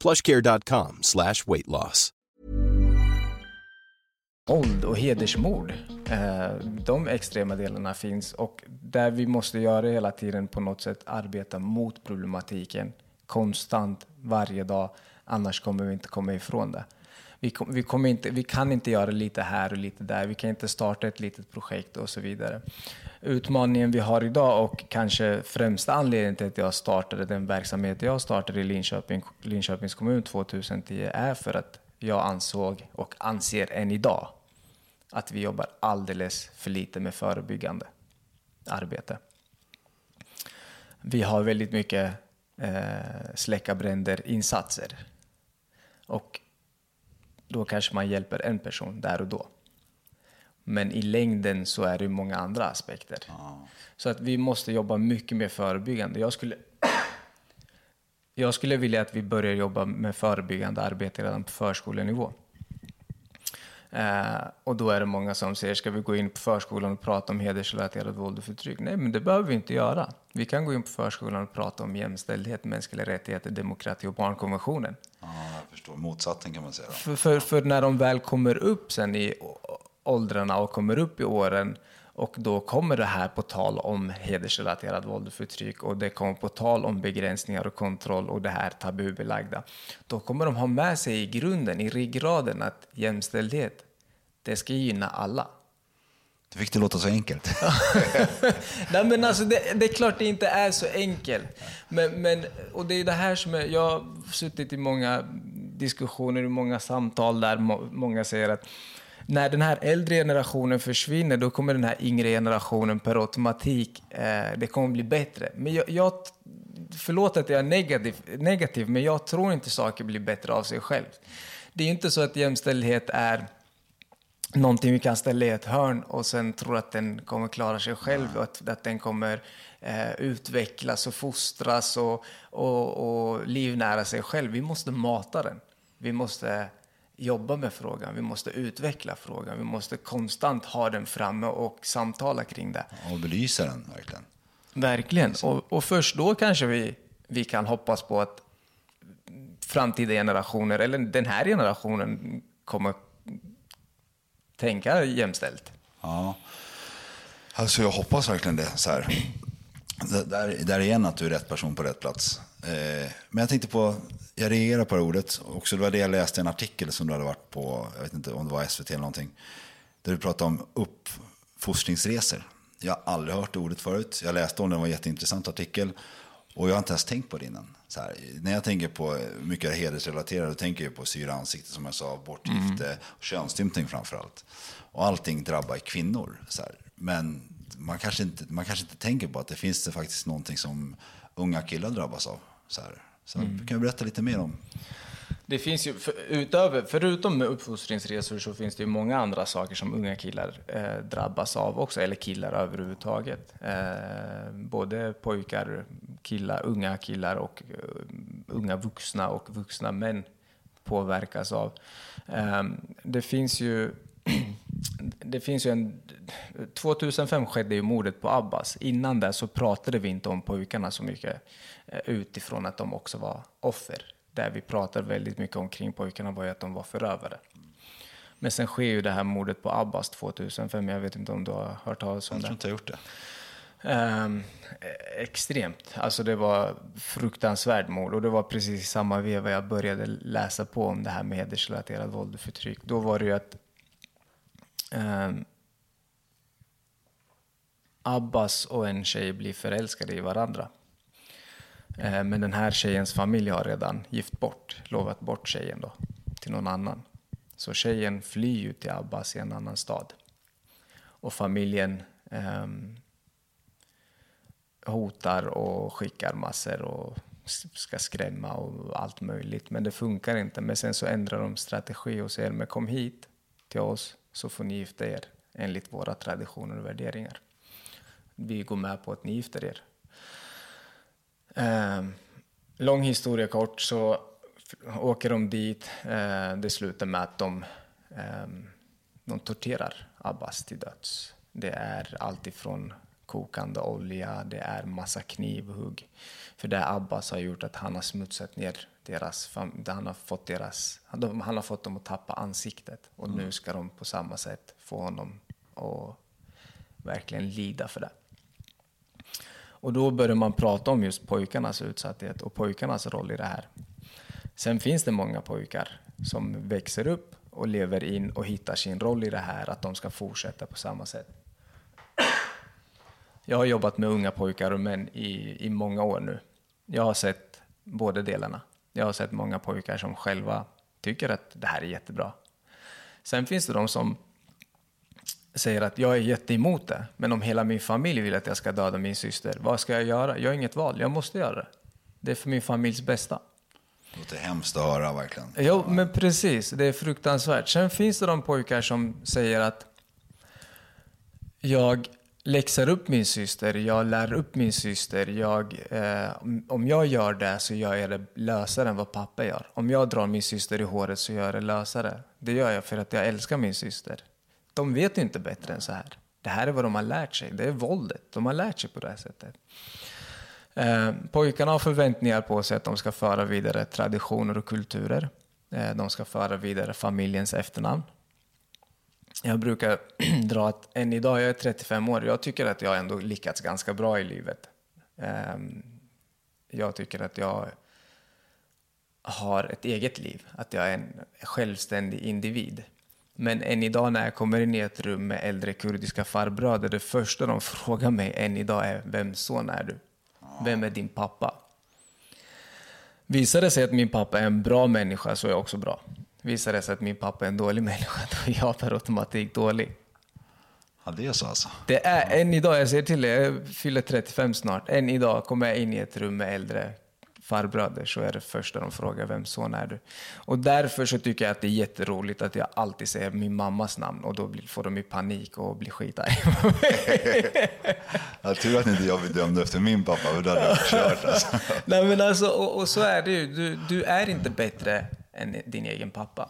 plushcare.com slash weight loss. Våld och hedersmord. Eh, de extrema delarna finns och där vi måste göra hela tiden på något sätt arbeta mot problematiken konstant varje dag. Annars kommer vi inte komma ifrån det. Vi, vi, kommer inte, vi kan inte göra lite här och lite där. Vi kan inte starta ett litet projekt och så vidare. Utmaningen vi har idag och kanske främsta anledningen till att jag startade den verksamhet jag startade i Linköping, Linköpings kommun 2010 är för att jag ansåg och anser än idag att vi jobbar alldeles för lite med förebyggande arbete. Vi har väldigt mycket eh, släcka bränder-insatser. Och då kanske man hjälper en person där och då. Men i längden så är det många andra aspekter. Ja. Så att vi måste jobba mycket mer förebyggande. Jag skulle, jag skulle vilja att vi börjar jobba med förebyggande arbete redan på förskolenivå. Eh, och då är det många som säger, ska vi gå in på förskolan och prata om hedersrelaterat våld och förtryck? Nej, men det behöver vi inte göra. Vi kan gå in på förskolan och prata om jämställdhet, mänskliga rättigheter, demokrati och barnkonventionen. Ja, jag förstår. Motsatsen kan man säga. För, för, för, när de väl kommer upp sen i åldrarna och kommer upp i åren och då kommer det här på tal om hedersrelaterat våld och förtryck och det kommer på tal om begränsningar och kontroll och det här tabubelagda. Då kommer de ha med sig i grunden, i ryggraden, att jämställdhet, det ska gynna alla. Du fick det låta så enkelt. Nej, men alltså, det, det, är klart det inte är så enkelt. Men, men, och det är det här som är, jag har suttit i många diskussioner, i många samtal där må, många säger att när den här äldre generationen försvinner, då kommer den här yngre generationen per automatik, eh, det kommer bli bättre. Men jag, jag, förlåt att jag är negativ, negativ, men jag tror inte saker blir bättre av sig själv. Det är inte så att jämställdhet är någonting vi kan ställa i ett hörn och sen tro att den kommer klara sig själv och att, att den kommer eh, utvecklas och fostras och, och, och livnära sig själv. Vi måste mata den. Vi måste jobba med frågan, vi måste utveckla frågan, vi måste konstant ha den framme och samtala kring det. Och belysa den verkligen. Verkligen, och, och först då kanske vi, vi kan hoppas på att framtida generationer, eller den här generationen, kommer tänka jämställt. Ja. Alltså jag hoppas verkligen det. Så här. Där, där igen att du är rätt person på rätt plats. Eh, men jag tänkte på, jag reagerar på det ordet. Också det var det jag läste i en artikel som du hade varit på, jag vet inte om det var SVT eller någonting. Där du pratade om uppfostringsresor. Jag har aldrig hört det ordet förut. Jag läste om det, det var en jätteintressant artikel. Och jag har inte ens tänkt på det innan. Här, när jag tänker på mycket hedersrelaterat, då tänker jag på syra ansikte som jag sa, bortgifte mm. och könsstympning framför allt. Och allting drabbar kvinnor. Men man kanske, inte, man kanske inte tänker på att det finns det faktiskt någonting som unga killar drabbas av. Så här. Så mm. Kan du berätta lite mer om? Det finns ju, för, utöver, förutom med uppfostringsresor så finns det ju många andra saker som unga killar eh, drabbas av också, eller killar överhuvudtaget. Eh, både pojkar, killar, unga killar och uh, unga vuxna och vuxna män påverkas av. Eh, det finns ju det finns ju en... 2005 skedde ju mordet på Abbas. Innan det så pratade vi inte om pojkarna så mycket utifrån att de också var offer där vi pratar väldigt mycket omkring pojkarna var ju att de var förövare. Men sen sker ju det här mordet på Abbas 2005. Jag vet inte om du har hört talas om det? Jag tror inte jag gjort det. Um, extremt. Alltså det var fruktansvärt mord och det var precis i samma veva jag började läsa på om det här med hedersrelaterat våld och förtryck. Då var det ju att um, Abbas och en tjej blir förälskade i varandra. Eh, men den här tjejens familj har redan gift bort, lovat bort tjejen då, till någon annan. Så tjejen flyr ju till Abbas i en annan stad. Och familjen eh, hotar och skickar massor och ska skrämma och allt möjligt. Men det funkar inte. Men sen så ändrar de strategi och säger men kom hit till oss så får ni gifta er enligt våra traditioner och värderingar. Vi går med på att ni gifter er. Eh, lång historia kort så åker de dit. Eh, det slutar med att de, eh, de torterar Abbas till döds. Det är alltifrån kokande olja, det är massa knivhugg. För det Abbas har gjort att han har smutsat ner deras, han har fått deras, han har fått dem att tappa ansiktet. Och mm. nu ska de på samma sätt få honom att verkligen lida för det. Och då börjar man prata om just pojkarnas utsatthet och pojkarnas roll i det här. Sen finns det många pojkar som växer upp och lever in och hittar sin roll i det här, att de ska fortsätta på samma sätt. Jag har jobbat med unga pojkar och män i, i många år nu. Jag har sett båda delarna. Jag har sett många pojkar som själva tycker att det här är jättebra. Sen finns det de som säger att jag är jätteemot det, men om hela min familj vill att jag ska döda min syster, vad ska jag göra? Jag har inget val, jag måste göra det. Det är för min familjs bästa. Det låter hemskt att höra verkligen. Jo, men precis. Det är fruktansvärt. Sen finns det de pojkar som säger att jag läxar upp min syster, jag lär upp min syster. Jag, eh, om jag gör det så gör jag det lösare än vad pappa gör. Om jag drar min syster i håret så gör jag det lösare. Det gör jag för att jag älskar min syster. De vet inte bättre än så här. Det här är vad de har lärt sig. Det är våldet. De har lärt sig på det här sättet. Eh, pojkarna har förväntningar på sig att de ska föra vidare traditioner och kulturer. Eh, de ska föra vidare familjens efternamn. Jag brukar dra att än idag, jag är 35 år, jag tycker att jag ändå lyckats ganska bra i livet. Eh, jag tycker att jag har ett eget liv, att jag är en självständig individ. Men än idag när jag kommer in i ett rum med äldre kurdiska farbröder, det första de frågar mig än idag är vem son är du? Vem är din pappa? Visar det sig att min pappa är en bra människa så är jag också bra. Visar det sig att min pappa är en dålig människa då är jag per automatik dålig. Ja, det är så alltså. Det är än idag, jag säger till er, jag fyller 35 snart. Än idag kommer jag in i ett rum med äldre farbröder så är det första de frågar vem son är du? Och därför så tycker jag att det är jätteroligt att jag alltid säger min mammas namn och då får de ju panik och blir skitarga. jag tur att inte jag blir dömd efter min pappa, för då hade jag kört alltså. Nej men alltså, och, och, så är det ju. Du, du är inte bättre än din egen pappa.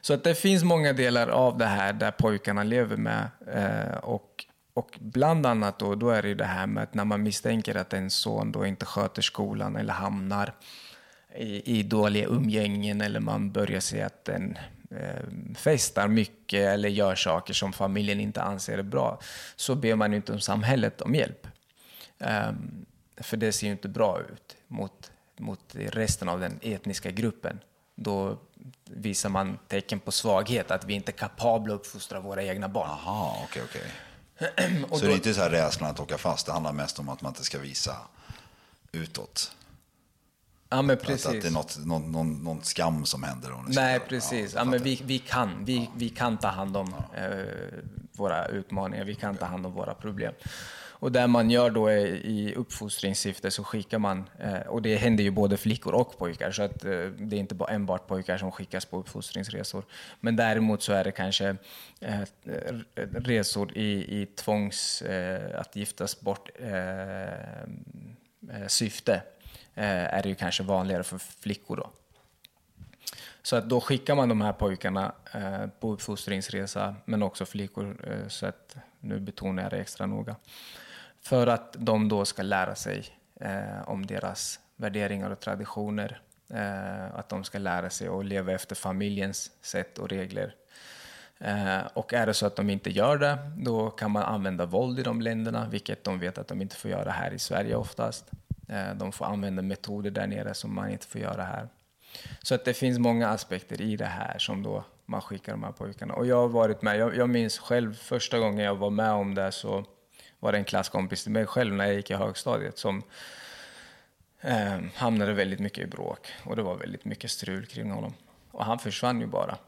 Så att det finns många delar av det här där pojkarna lever med. Eh, och, och bland annat då, då är det ju det här med att när man misstänker att en son då inte sköter skolan eller hamnar i, i dåliga umgängen eller man börjar se att den eh, festar mycket eller gör saker som familjen inte anser är bra, så ber man ju inte om samhället om hjälp. Um, för det ser ju inte bra ut mot, mot resten av den etniska gruppen. Då visar man tecken på svaghet, att vi inte är kapabla att uppfostra våra egna barn. Aha, okay. Okay. så då, det är inte så här rädslan att åka fast, det handlar mest om att man inte ska visa utåt? Ja, men precis. Att, att det är något, någon, någon, någon skam som händer? Nej, precis. Ja, ja men vi, vi, kan, vi, vi kan ta hand om ja. eh, våra utmaningar, vi kan ta hand om våra problem. Och det man gör då är, i uppfostringssyfte så skickar man, eh, och det händer ju både flickor och pojkar, så att eh, det är inte bara enbart pojkar som skickas på uppfostringsresor. Men däremot så är det kanske eh, resor i, i tvångs, eh, att giftas bort eh, eh, syfte är det ju kanske vanligare för flickor då. Så att då skickar man de här pojkarna på uppfostringsresa, men också flickor, så att nu betonar jag det extra noga. För att de då ska lära sig eh, om deras värderingar och traditioner. Eh, att de ska lära sig att leva efter familjens sätt och regler. Eh, och är det så att de inte gör det, då kan man använda våld i de länderna, vilket de vet att de inte får göra här i Sverige oftast. Eh, de får använda metoder där nere som man inte får göra här. Så att det finns många aspekter i det här som då man skickar de här pojkarna. Och jag har varit med, jag, jag minns själv första gången jag var med om det så var det en klasskompis till mig själv när jag gick i högstadiet som eh, hamnade väldigt mycket i bråk och det var väldigt mycket strul kring honom. Och han försvann ju bara.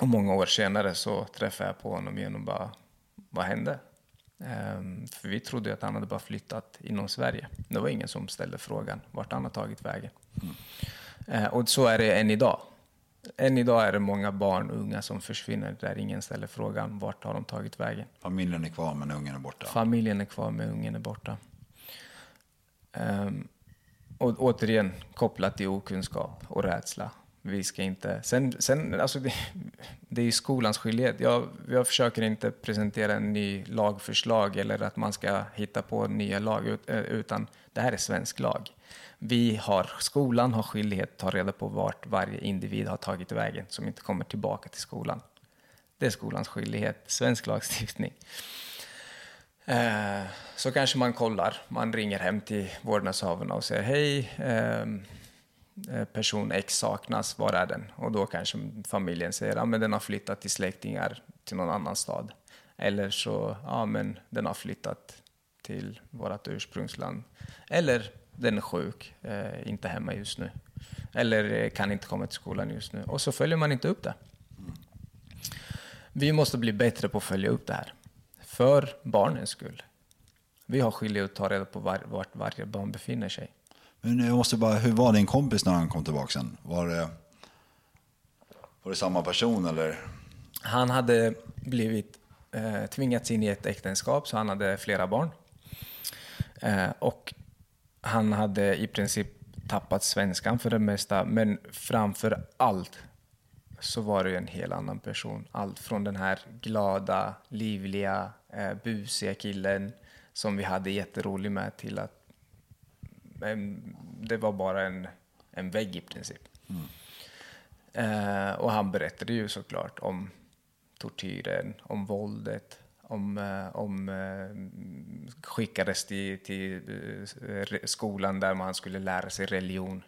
Och många år senare så träffade jag på honom igen och bara, vad hände? Um, för vi trodde att han hade bara flyttat inom Sverige. Det var ingen som ställde frågan vart han har tagit vägen. Mm. Uh, och så är det än idag. Än idag är det många barn och unga som försvinner där ingen ställer frågan vart har de tagit vägen. Familjen är kvar men ungen är borta. Familjen är kvar men ungen är borta. Um, och återigen kopplat till okunskap och rädsla. Vi ska inte... Sen, sen alltså det, det är skolans skyldighet. Jag, jag försöker inte presentera en ny lagförslag eller att man ska hitta på nya lag, eh, utan det här är svensk lag vi har, skolan har skyldighet att ta reda på vart varje individ har tagit vägen som inte kommer tillbaka till skolan. Det är skolans skyldighet, svensk lagstiftning. Eh, så kanske man kollar, man ringer hem till vårdnadshavarna och säger hej, ehm, eh, person X saknas, var är den? Och då kanske familjen säger, att men den har flyttat till släktingar till någon annan stad. Eller så, ja men den har flyttat till vårt ursprungsland. Eller den är sjuk, eh, inte hemma just nu. Eller eh, kan inte komma till skolan just nu. Och så följer man inte upp det. Vi måste bli bättre på att följa upp det här. För barnens skull. Vi har skyldighet att ta reda på var, vart varje barn befinner sig. Men jag måste bara, hur var din kompis när han kom tillbaka sen? Var det, var det samma person eller? Han hade blivit eh, tvingats in i ett äktenskap, så han hade flera barn. Eh, och han hade i princip tappat svenskan för det mesta, men framför allt så var det en helt annan person. Allt från den här glada, livliga, eh, busiga killen som vi hade jätteroligt med till att men, det var bara en, en vägg i princip. Mm. Eh, och han berättade ju såklart om tortyren, om våldet, om, eh, om eh, skickades till, till eh, skolan där man skulle lära sig religion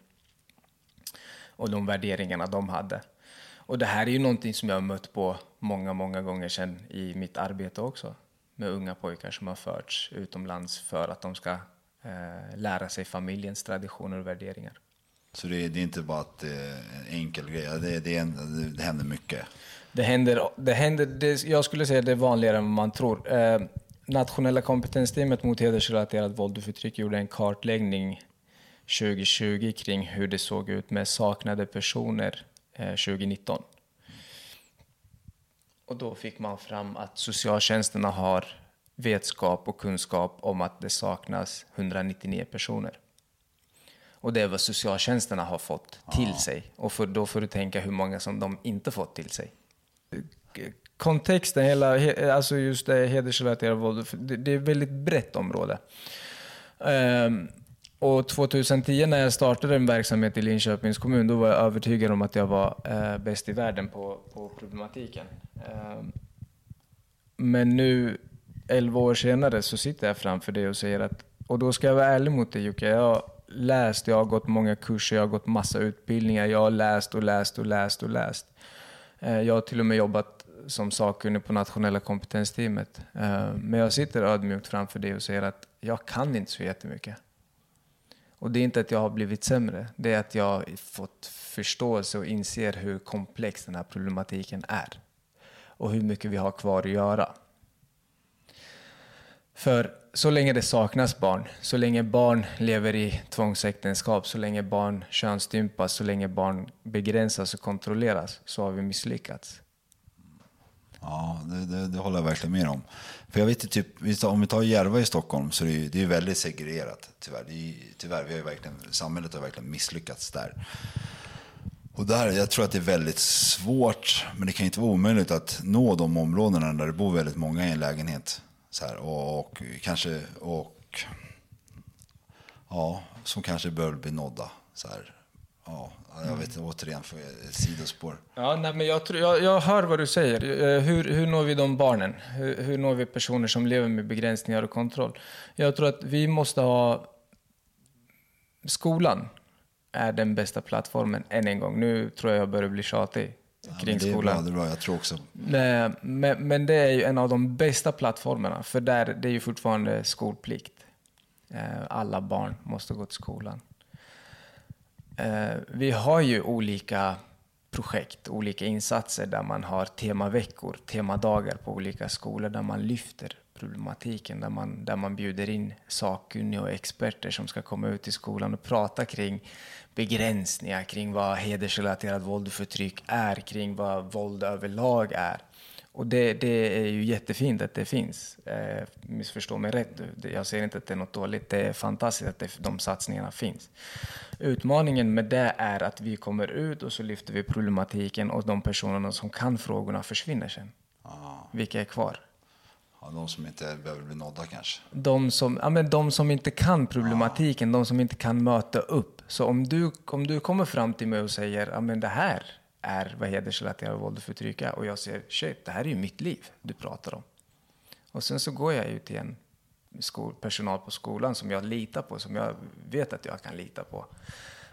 och de värderingarna de hade. Och det här är ju någonting som jag har mött på många, många gånger sedan i mitt arbete också med unga pojkar som har förts utomlands för att de ska eh, lära sig familjens traditioner och värderingar. Så det är, det är inte bara att en enkel grej, det, det, är en, det händer mycket. Det händer, det händer det, jag skulle säga det är vanligare än vad man tror. Eh, Nationella kompetensteamet mot hedersrelaterat våld och förtryck gjorde en kartläggning 2020 kring hur det såg ut med saknade personer eh, 2019. Och då fick man fram att socialtjänsterna har vetskap och kunskap om att det saknas 199 personer. Och det är vad socialtjänsterna har fått till sig. Och för, då får du tänka hur många som de inte fått till sig. Kontexten, hela, alltså just det hedersrelaterade våld, det, det är ett väldigt brett område. Um, och 2010 när jag startade en verksamhet i Linköpings kommun, då var jag övertygad om att jag var eh, bäst i världen på, på problematiken. Ehm, men nu, 11 år senare, så sitter jag framför dig och säger att, och då ska jag vara ärlig mot dig Jocke, jag har läst, jag har gått många kurser, jag har gått massa utbildningar, jag har läst och läst och läst och läst. Eh, jag har till och med jobbat som sakkunnig på nationella kompetensteamet. Eh, men jag sitter ödmjukt framför dig och säger att jag kan inte så jättemycket. Och det är inte att jag har blivit sämre, det är att jag har fått förståelse och inser hur komplex den här problematiken är. Och hur mycket vi har kvar att göra. För så länge det saknas barn, så länge barn lever i tvångsäktenskap, så länge barn könsstympas, så länge barn begränsas och kontrolleras, så har vi misslyckats. Ja, det, det, det håller jag verkligen med om. För jag vet ju typ, om vi tar Järva i Stockholm så är det ju det är väldigt segregerat tyvärr. Det är, tyvärr, vi har ju verkligen, samhället har verkligen misslyckats där. Och där, jag tror att det är väldigt svårt, men det kan inte vara omöjligt att nå de områdena där det bor väldigt många i en lägenhet. Så här, och, och kanske, och ja, som kanske bör bli nådda. Så här. Ja, jag vet återigen, för ett sidospår. Ja, nej, men jag, tror, jag, jag hör vad du säger. Eh, Hur, hur når vi de barnen? Hur, hur når vi personer som lever med begränsningar och kontroll? Jag tror att vi måste ha... Skolan är den bästa plattformen, än en gång. Nu tror jag jag börjar bli tjatig Ja, kring men det är skolan. bra, det är bra, jag tror också. Men, men, men det är ju en av de bästa plattformarna, för där det är ju fortfarande skolplikt. Eh, Alla barn måste gå till skolan. Eh, Vi har ju olika projekt, olika insatser där man har temaveckor, temadagar på olika skolor där man lyfter problematiken, där man, där man bjuder in sakkunniga och experter som ska komma ut i skolan och prata kring begränsningar, kring vad hedersrelaterat våld och förtryck är, kring vad våld överlag är. Och det, det är ju jättefint att det finns. Eh, missförstå mig rätt. Jag säger inte att det är något dåligt. Det är fantastiskt att det, de satsningarna finns. Utmaningen med det är att vi kommer ut och så lyfter vi problematiken och de personerna som kan frågorna försvinner sen. Vilka är kvar? Ja, de som inte behöver bli nådda kanske. De som, ja, men de som inte kan problematiken, de som inte kan möta upp. Så om du, om du kommer fram till mig och säger ja, men det här är vad hedersrelaterat våld och förtryck är och jag säger shit, det här är ju mitt liv du pratar om. Och sen så går jag ut till en skol, personal på skolan som jag litar på, som jag vet att jag kan lita på.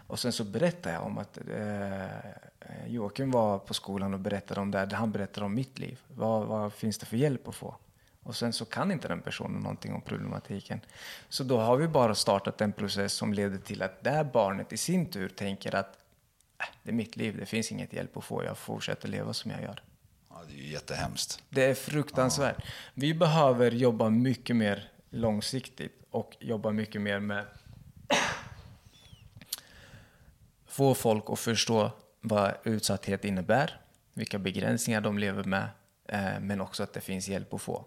Och sen så berättar jag om att eh, Joakim var på skolan och berättade om det här. Han berättade om mitt liv. Vad, vad finns det för hjälp att få? Och sen så kan inte den personen någonting om problematiken. Så då har vi bara startat en process som leder till att det barnet i sin tur tänker att äh, det är mitt liv, det finns inget hjälp att få, jag fortsätter leva som jag gör. Ja, det är ju jättehemskt. Det är fruktansvärt. Vi behöver jobba mycket mer långsiktigt och jobba mycket mer med få folk att förstå vad utsatthet innebär, vilka begränsningar de lever med, eh, men också att det finns hjälp att få.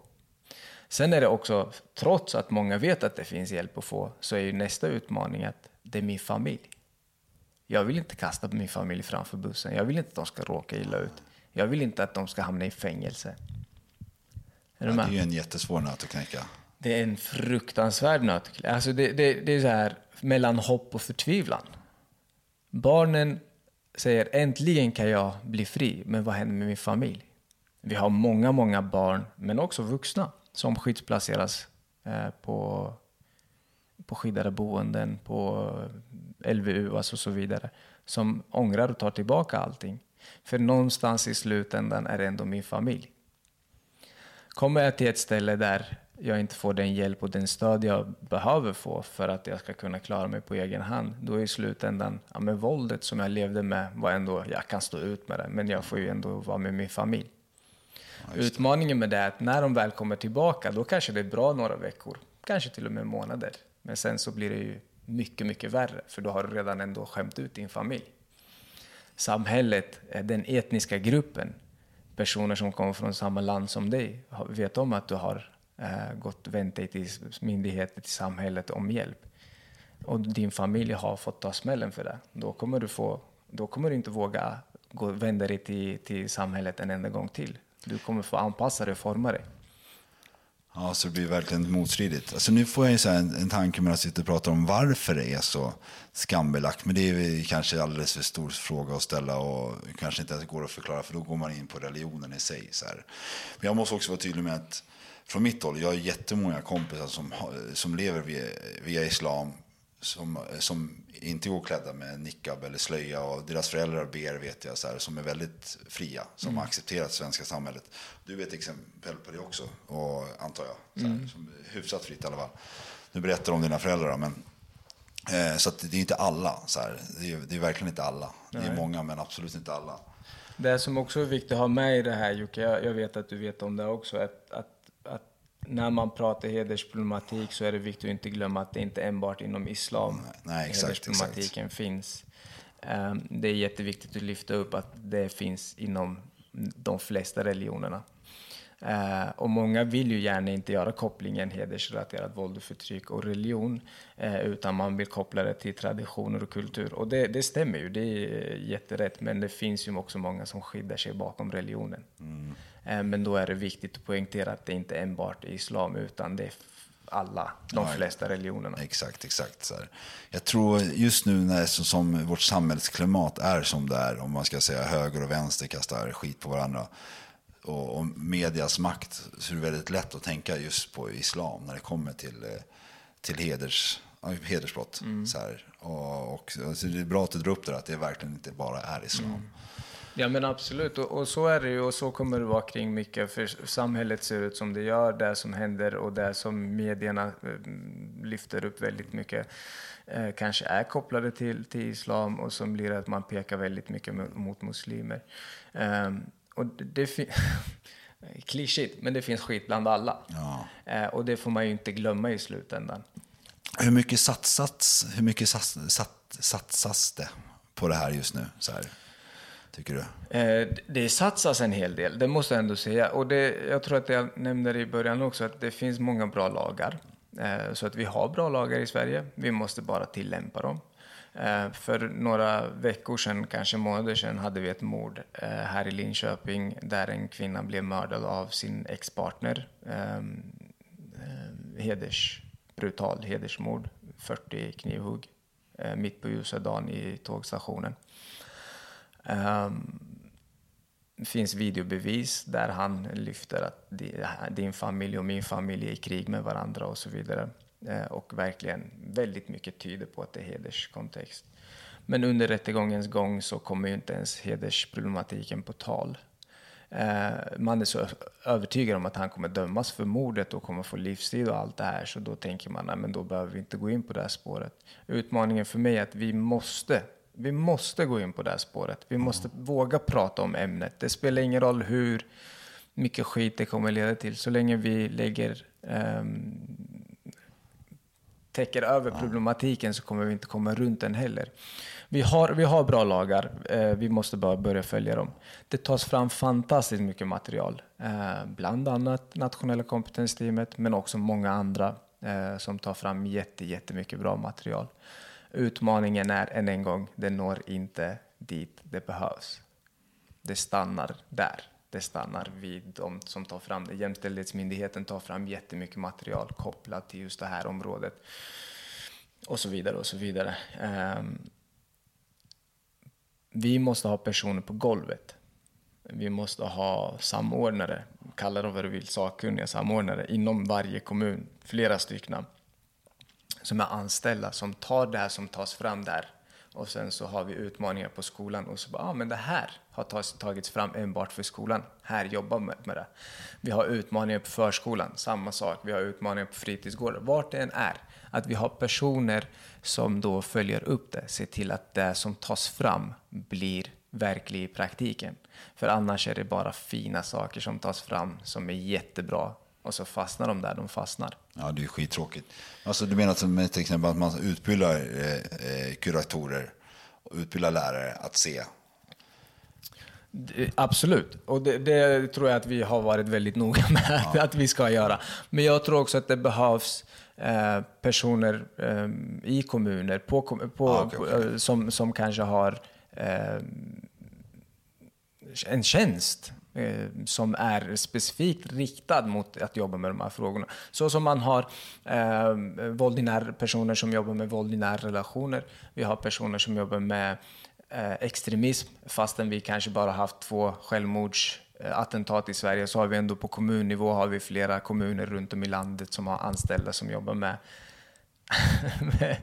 Sen är det också, trots att många vet att det finns hjälp att få, så är ju nästa utmaning att det är min familj. Jag vill inte kasta min familj framför bussen. Jag vill inte att de ska råka illa ut. Jag vill inte att de ska hamna i fängelse. Är Ja, det är ju en jättesvår nöt att knäcka. Det är en fruktansvärd nöt. Alltså det, det, det är så här mellan hopp och förtvivlan. Barnen säger äntligen kan jag bli fri, men vad händer med min familj? Vi har många, många barn, men också vuxna, som skyddsplaceras eh, på, på skyddade boenden, på LVU alltså och så vidare, som ångrar och tar tillbaka allting. För någonstans i slutändan är det ändå min familj. Kommer jag till ett ställe där jag inte får den hjälp och den stöd jag behöver få för att jag ska kunna klara mig på egen hand, då är i slutändan, ja men våldet som jag levde med var ändå, jag kan stå ut med det, men jag får ju ändå vara med min familj. Utmaningen med det är att när de väl kommer tillbaka, då kanske det är bra några veckor, kanske till och med månader. Men sen så blir det ju mycket, mycket värre, för då har du redan ändå skämt ut din familj. Samhället, eh, den etniska gruppen, personer som kommer från samma land som dig, vet om att du har eh, gått och vänt dig till myndigheter, till samhället om hjälp. Och din familj har fått ta smällen för det. Då kommer du, få, då kommer du inte våga gå, vända dig till, till samhället en enda gång till. Du kommer få anpassa dig och forma dig. Ja, så det blir verkligen motstridigt. Alltså nu får jag ju så en, en tanke med att sitta och prata om varför det är så skambelagt. Men det är kanske alldeles för stor fråga att ställa och kanske inte ens går att förklara för då går man in på religionen i sig. Så här. Men jag måste också vara tydlig med att från mitt håll, jag har jättemånga kompisar som, som lever via, via islam som, som inte går klädda med niqab eller slöja och deras föräldrar ber vet jag så här, som är väldigt fria, som mm. har accepterat svenska samhället. Du vet exempel på det också, och, antar jag. Så här, mm. som hyfsat fritt i alla fall. Nu berättar om dina föräldrar, men eh, så det är inte alla. Så här, det, är, det är verkligen inte alla. Nej. Det är många, men absolut inte alla. Det som också är viktigt att ha med i det här Jocke, jag, jag vet att du vet om det också, att, att när man pratar hedersproblematik så är det viktigt att inte glömma att det inte enbart inom islam Nej, exakt, hedersproblematiken exakt. finns. Um, det är jätteviktigt att lyfta upp att det finns inom de flesta religionerna. Uh, och många vill ju gärna inte göra kopplingen hedersrelaterat våld och förtryck och religion, uh, utan man vill koppla det till traditioner och kultur. Och det, det, stämmer ju, det är jätterätt, men det finns ju också många som skyddar sig bakom religionen. Mm. Eh, men då är det viktigt att poängtera att det inte enbart är islam, utan det är alla, de flesta religionerna. Exakt, exakt. Så här. Jag tror just nu när så, som vårt samhällsklimat är som det är, om man ska säga höger och vänster kastar skit på varandra, och, och medias makt, så är det väldigt lätt att tänka just på islam när det kommer till, eh, till heders, hedersbrott. Mm. Så här. Och, och, så det är bra att du drar upp det, att det verkligen inte bara är islam. Mm. Ja men absolut, och, och, så är det ju och så kommer det vara kring mycket. För samhället ser ut som det gör, det som händer och det som medierna eh, lyfter upp väldigt mycket eh, kanske är kopplade till, till islam och som blir att man pekar väldigt mycket mot muslimer. Um, och det, det klyschigt, men det finns skit bland alla. Ja. Eh, och det får man ju inte glömma i slutändan. Hur mycket satsats, hur mycket sats, sat, satsas det på det här just nu? Så här? Tycker du? Eh, det satsas en hel del, det måste jag ändå säga. Och det, jag tror att jag nämnde det i början också, att det finns många bra lagar. Eh, så att vi har bra lagar i Sverige, vi måste bara tillämpa dem. Eh, för några veckor sedan, kanske månader sedan, hade vi ett mord eh, här i Linköping där en kvinna blev mördad av sin ex-partner. Ehm, ehm, Heders, brutal hedersmord, 40 knivhugg eh, mitt på ljusa dagen i tågstationen. Ehm, det finns videobevis där han lyfter att din familj och min familj är i krig med varandra och så vidare. Ehm, och verkligen väldigt mycket tyder på att det är hederskontext. Men under rättegångens gång så kommer ju inte ens hedersproblematiken på tal. Ehm, man är så övertygad om att han kommer dömas för mordet och kommer få livstid och allt det här. Så då tänker man, att då behöver vi inte gå in på det här spåret. Utmaningen för mig är att vi måste vi måste gå in på det här spåret. Vi måste mm. våga prata om ämnet. Det spelar ingen roll hur mycket skit det kommer leda till. Så länge vi lägger, um, täcker över problematiken så kommer vi inte komma runt den heller. Vi har, vi har bra lagar, eh, vi måste bara börja följa dem. Det tas fram fantastiskt mycket material, eh, bland annat nationella kompetensteamet, men också många andra eh, som tar fram jätte, jättemycket bra material. Utmaningen är än en gång, det når inte dit det behövs. Det stannar där. Det stannar vid de som tar fram det. Jämställdhetsmyndigheten tar fram jättemycket material kopplat till just det här området. Och så vidare och så vidare. Um, vi måste ha personer på golvet. Vi måste ha samordnare, kalla dem vad du vill, sakkunniga samordnare inom varje kommun, flera stycken som är anställda som tar det här som tas fram där. Och sen så har vi utmaningar på skolan och så bara, ah, men det här har tagits fram enbart för skolan. Här jobbar man med det. Vi har utmaningar på förskolan, samma sak. Vi har utmaningar på fritidsgårdar, vart det än är. Att vi har personer som då följer upp det, ser till att det som tas fram blir verklig i praktiken. För annars är det bara fina saker som tas fram som är jättebra och så fastnar de där de fastnar. Ja, det är skittråkigt. Alltså, du menar som till exempel att man utbildar eh, eh kuratorer och utbildar lärare att se Absolut, och det, det, tror jag att vi har varit väldigt noga med ja. att vi ska göra. Men jag tror också att det behövs eh, personer eh, i kommuner på, på, ah, okay, okay. På, som, som kanske har eh, en tjänst eh, Eh, som är specifikt riktad mot att jobba med de här frågorna. Så som man har eh, våld i nära personer som jobbar med våld i nära relationer. Vi har personer som jobbar med eh, extremism, fastän vi kanske bara haft två självmordsattentat i Sverige så har vi ändå på kommunnivå har vi flera kommuner runt om i landet som har anställda som jobbar med med,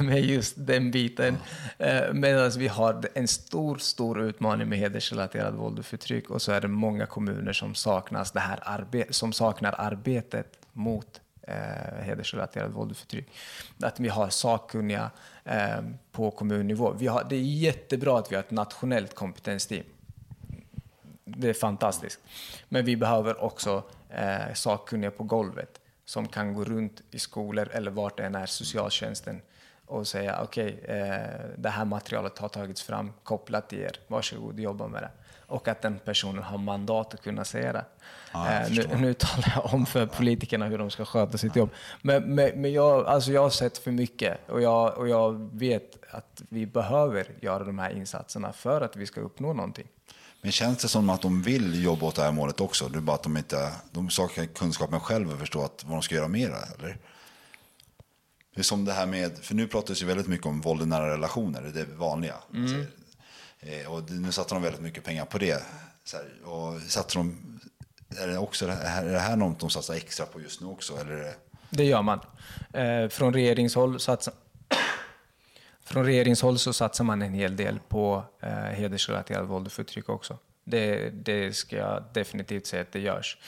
med, just den biten. Eh, Medan vi har en stor, stor utmaning med hedersrelaterat våld och förtryck och så är det många kommuner som, saknas det här arbe som saknar arbetet mot eh, hedersrelaterat våld och förtryck. Att vi har sakkunniga eh, på kommunnivå. Vi har, det är jättebra att vi har ett nationellt kompetensteam. Det är fantastiskt. Men vi behöver också eh, sakkunniga på golvet som kan gå runt i skolor eller vart det än är, socialtjänsten och säga okej, okay, eh, det här materialet har tagits fram kopplat till er, varsågod jobba med det. Och att den personen har mandat att kunna säga det. Ja, eh, nu, nu talar jag om för politikerna hur de ska sköta sitt jobb. Men, men, men jag, alltså jag har sett för mycket och jag, och jag vet att vi behöver göra de här insatserna för att vi ska uppnå någonting. Men känns det som att de vill jobba åt det här målet också? Det är bara att de inte de saknar kunskapen själva och förstår att, vad de ska göra mera, eller? Det är som det här med, för nu pratas ju väldigt mycket om våld i nära relationer, det är det vanliga. Mm. Alltså, eh, och nu satsar de väldigt mycket pengar på det. Så här, och satsar de, är det, också, är det här något de satsar extra på just nu också? Eller det... det gör man. Eh, från regeringshåll satsar från regeringshåll så satsar man en hel del på eh, hedersrelaterat våld och förtryck också. Det, det ska jag definitivt säga att det görs.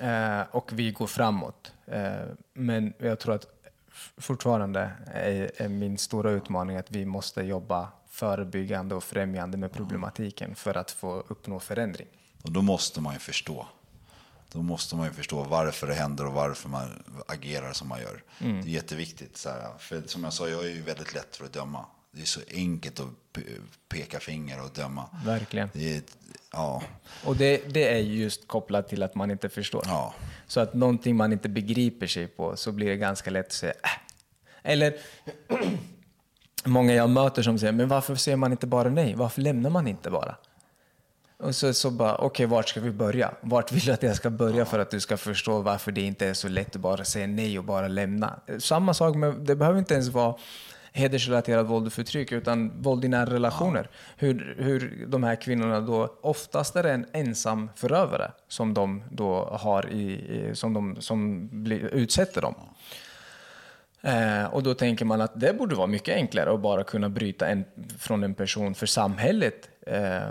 Eh, och vi går framåt. Eh, men jag tror att fortfarande är, är, min stora utmaning att vi måste jobba förebyggande och främjande med problematiken för att få uppnå förändring. Och då måste man ju förstå då måste man ju förstå varför det händer och varför man agerar som man gör. Mm. Det är jätteviktigt. Så här, för som jag sa, jag är ju väldigt lätt för att döma. Det är så enkelt att peka finger och döma. Verkligen. Det är, ja. Och det, det är just kopplat till att man inte förstår. Ja. Så att någonting man inte begriper sig på så blir det ganska lätt att säga äh. Eller många jag möter som säger, men varför säger man inte bara nej? Varför lämnar man inte bara? Och så, så bara, okej, okay, vart ska vi börja? Vart vill du att jag ska börja för att du ska förstå varför det inte är så lätt att bara säga nej och bara lämna? Samma sak med, det behöver inte ens vara hedersrelaterat våld och förtryck, utan våld i nära relationer. Hur, hur de här kvinnorna då, oftast är det en ensam förövare som de då har i, som de, som blir, utsätter dem. Eh, och då tänker man att det borde vara mycket enklare att bara kunna bryta en, från en person för samhället. Eh,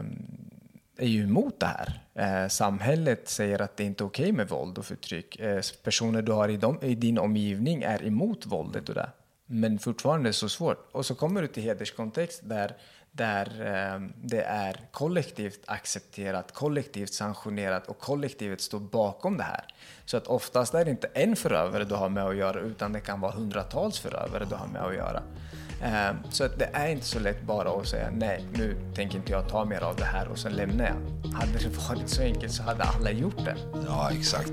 är ju emot det här. Eh, samhället säger att det inte är okej okay med våld och förtryck. Eh, personer du har i, dem, i, din omgivning är emot våldet och det. Men fortfarande är det så svårt. Och så kommer du till hederskontext där, där eh, det är kollektivt accepterat, kollektivt sanktionerat och kollektivet står bakom det här. Så att oftast är det inte en förövare du har med att göra utan det kan vara hundratals förövare du har med att göra. Ehm, så att det är inte så lätt bara att säga nej, nu tänker inte jag ta mer av det här och sen lämnar jag. Hade det varit så enkelt så hade alla gjort det. Ja, exakt.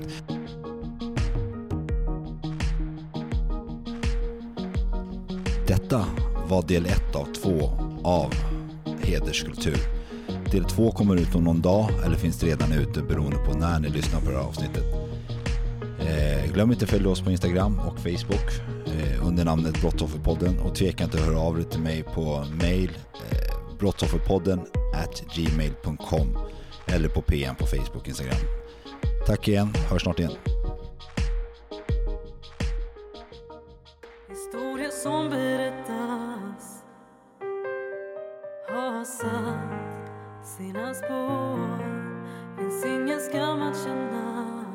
Detta var del ett av två av Hederskultur. Del två kommer ut om någon dag eller finns redan ute beroende på när ni lyssnar på det här avsnittet. Eh, glöm inte att följa oss på Instagram och Facebook Eh, under namnet Brottsofferpodden och tveka inte att höra av dig till mig på mail eh, brottsofferpodden at gmail.com eller på PM på Facebook och Instagram. Tack igen, hörs snart igen. Historien som berättas har satt sina spår Finns ingen skam att känna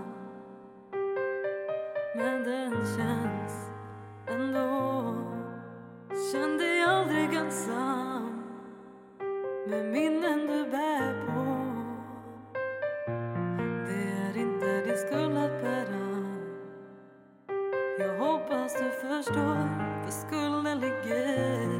men den känns ändå Känn dig aldrig ensam med minnen du bär på. Det är inte din skuld att bära. Jag hoppas du förstår, var skulden ligger.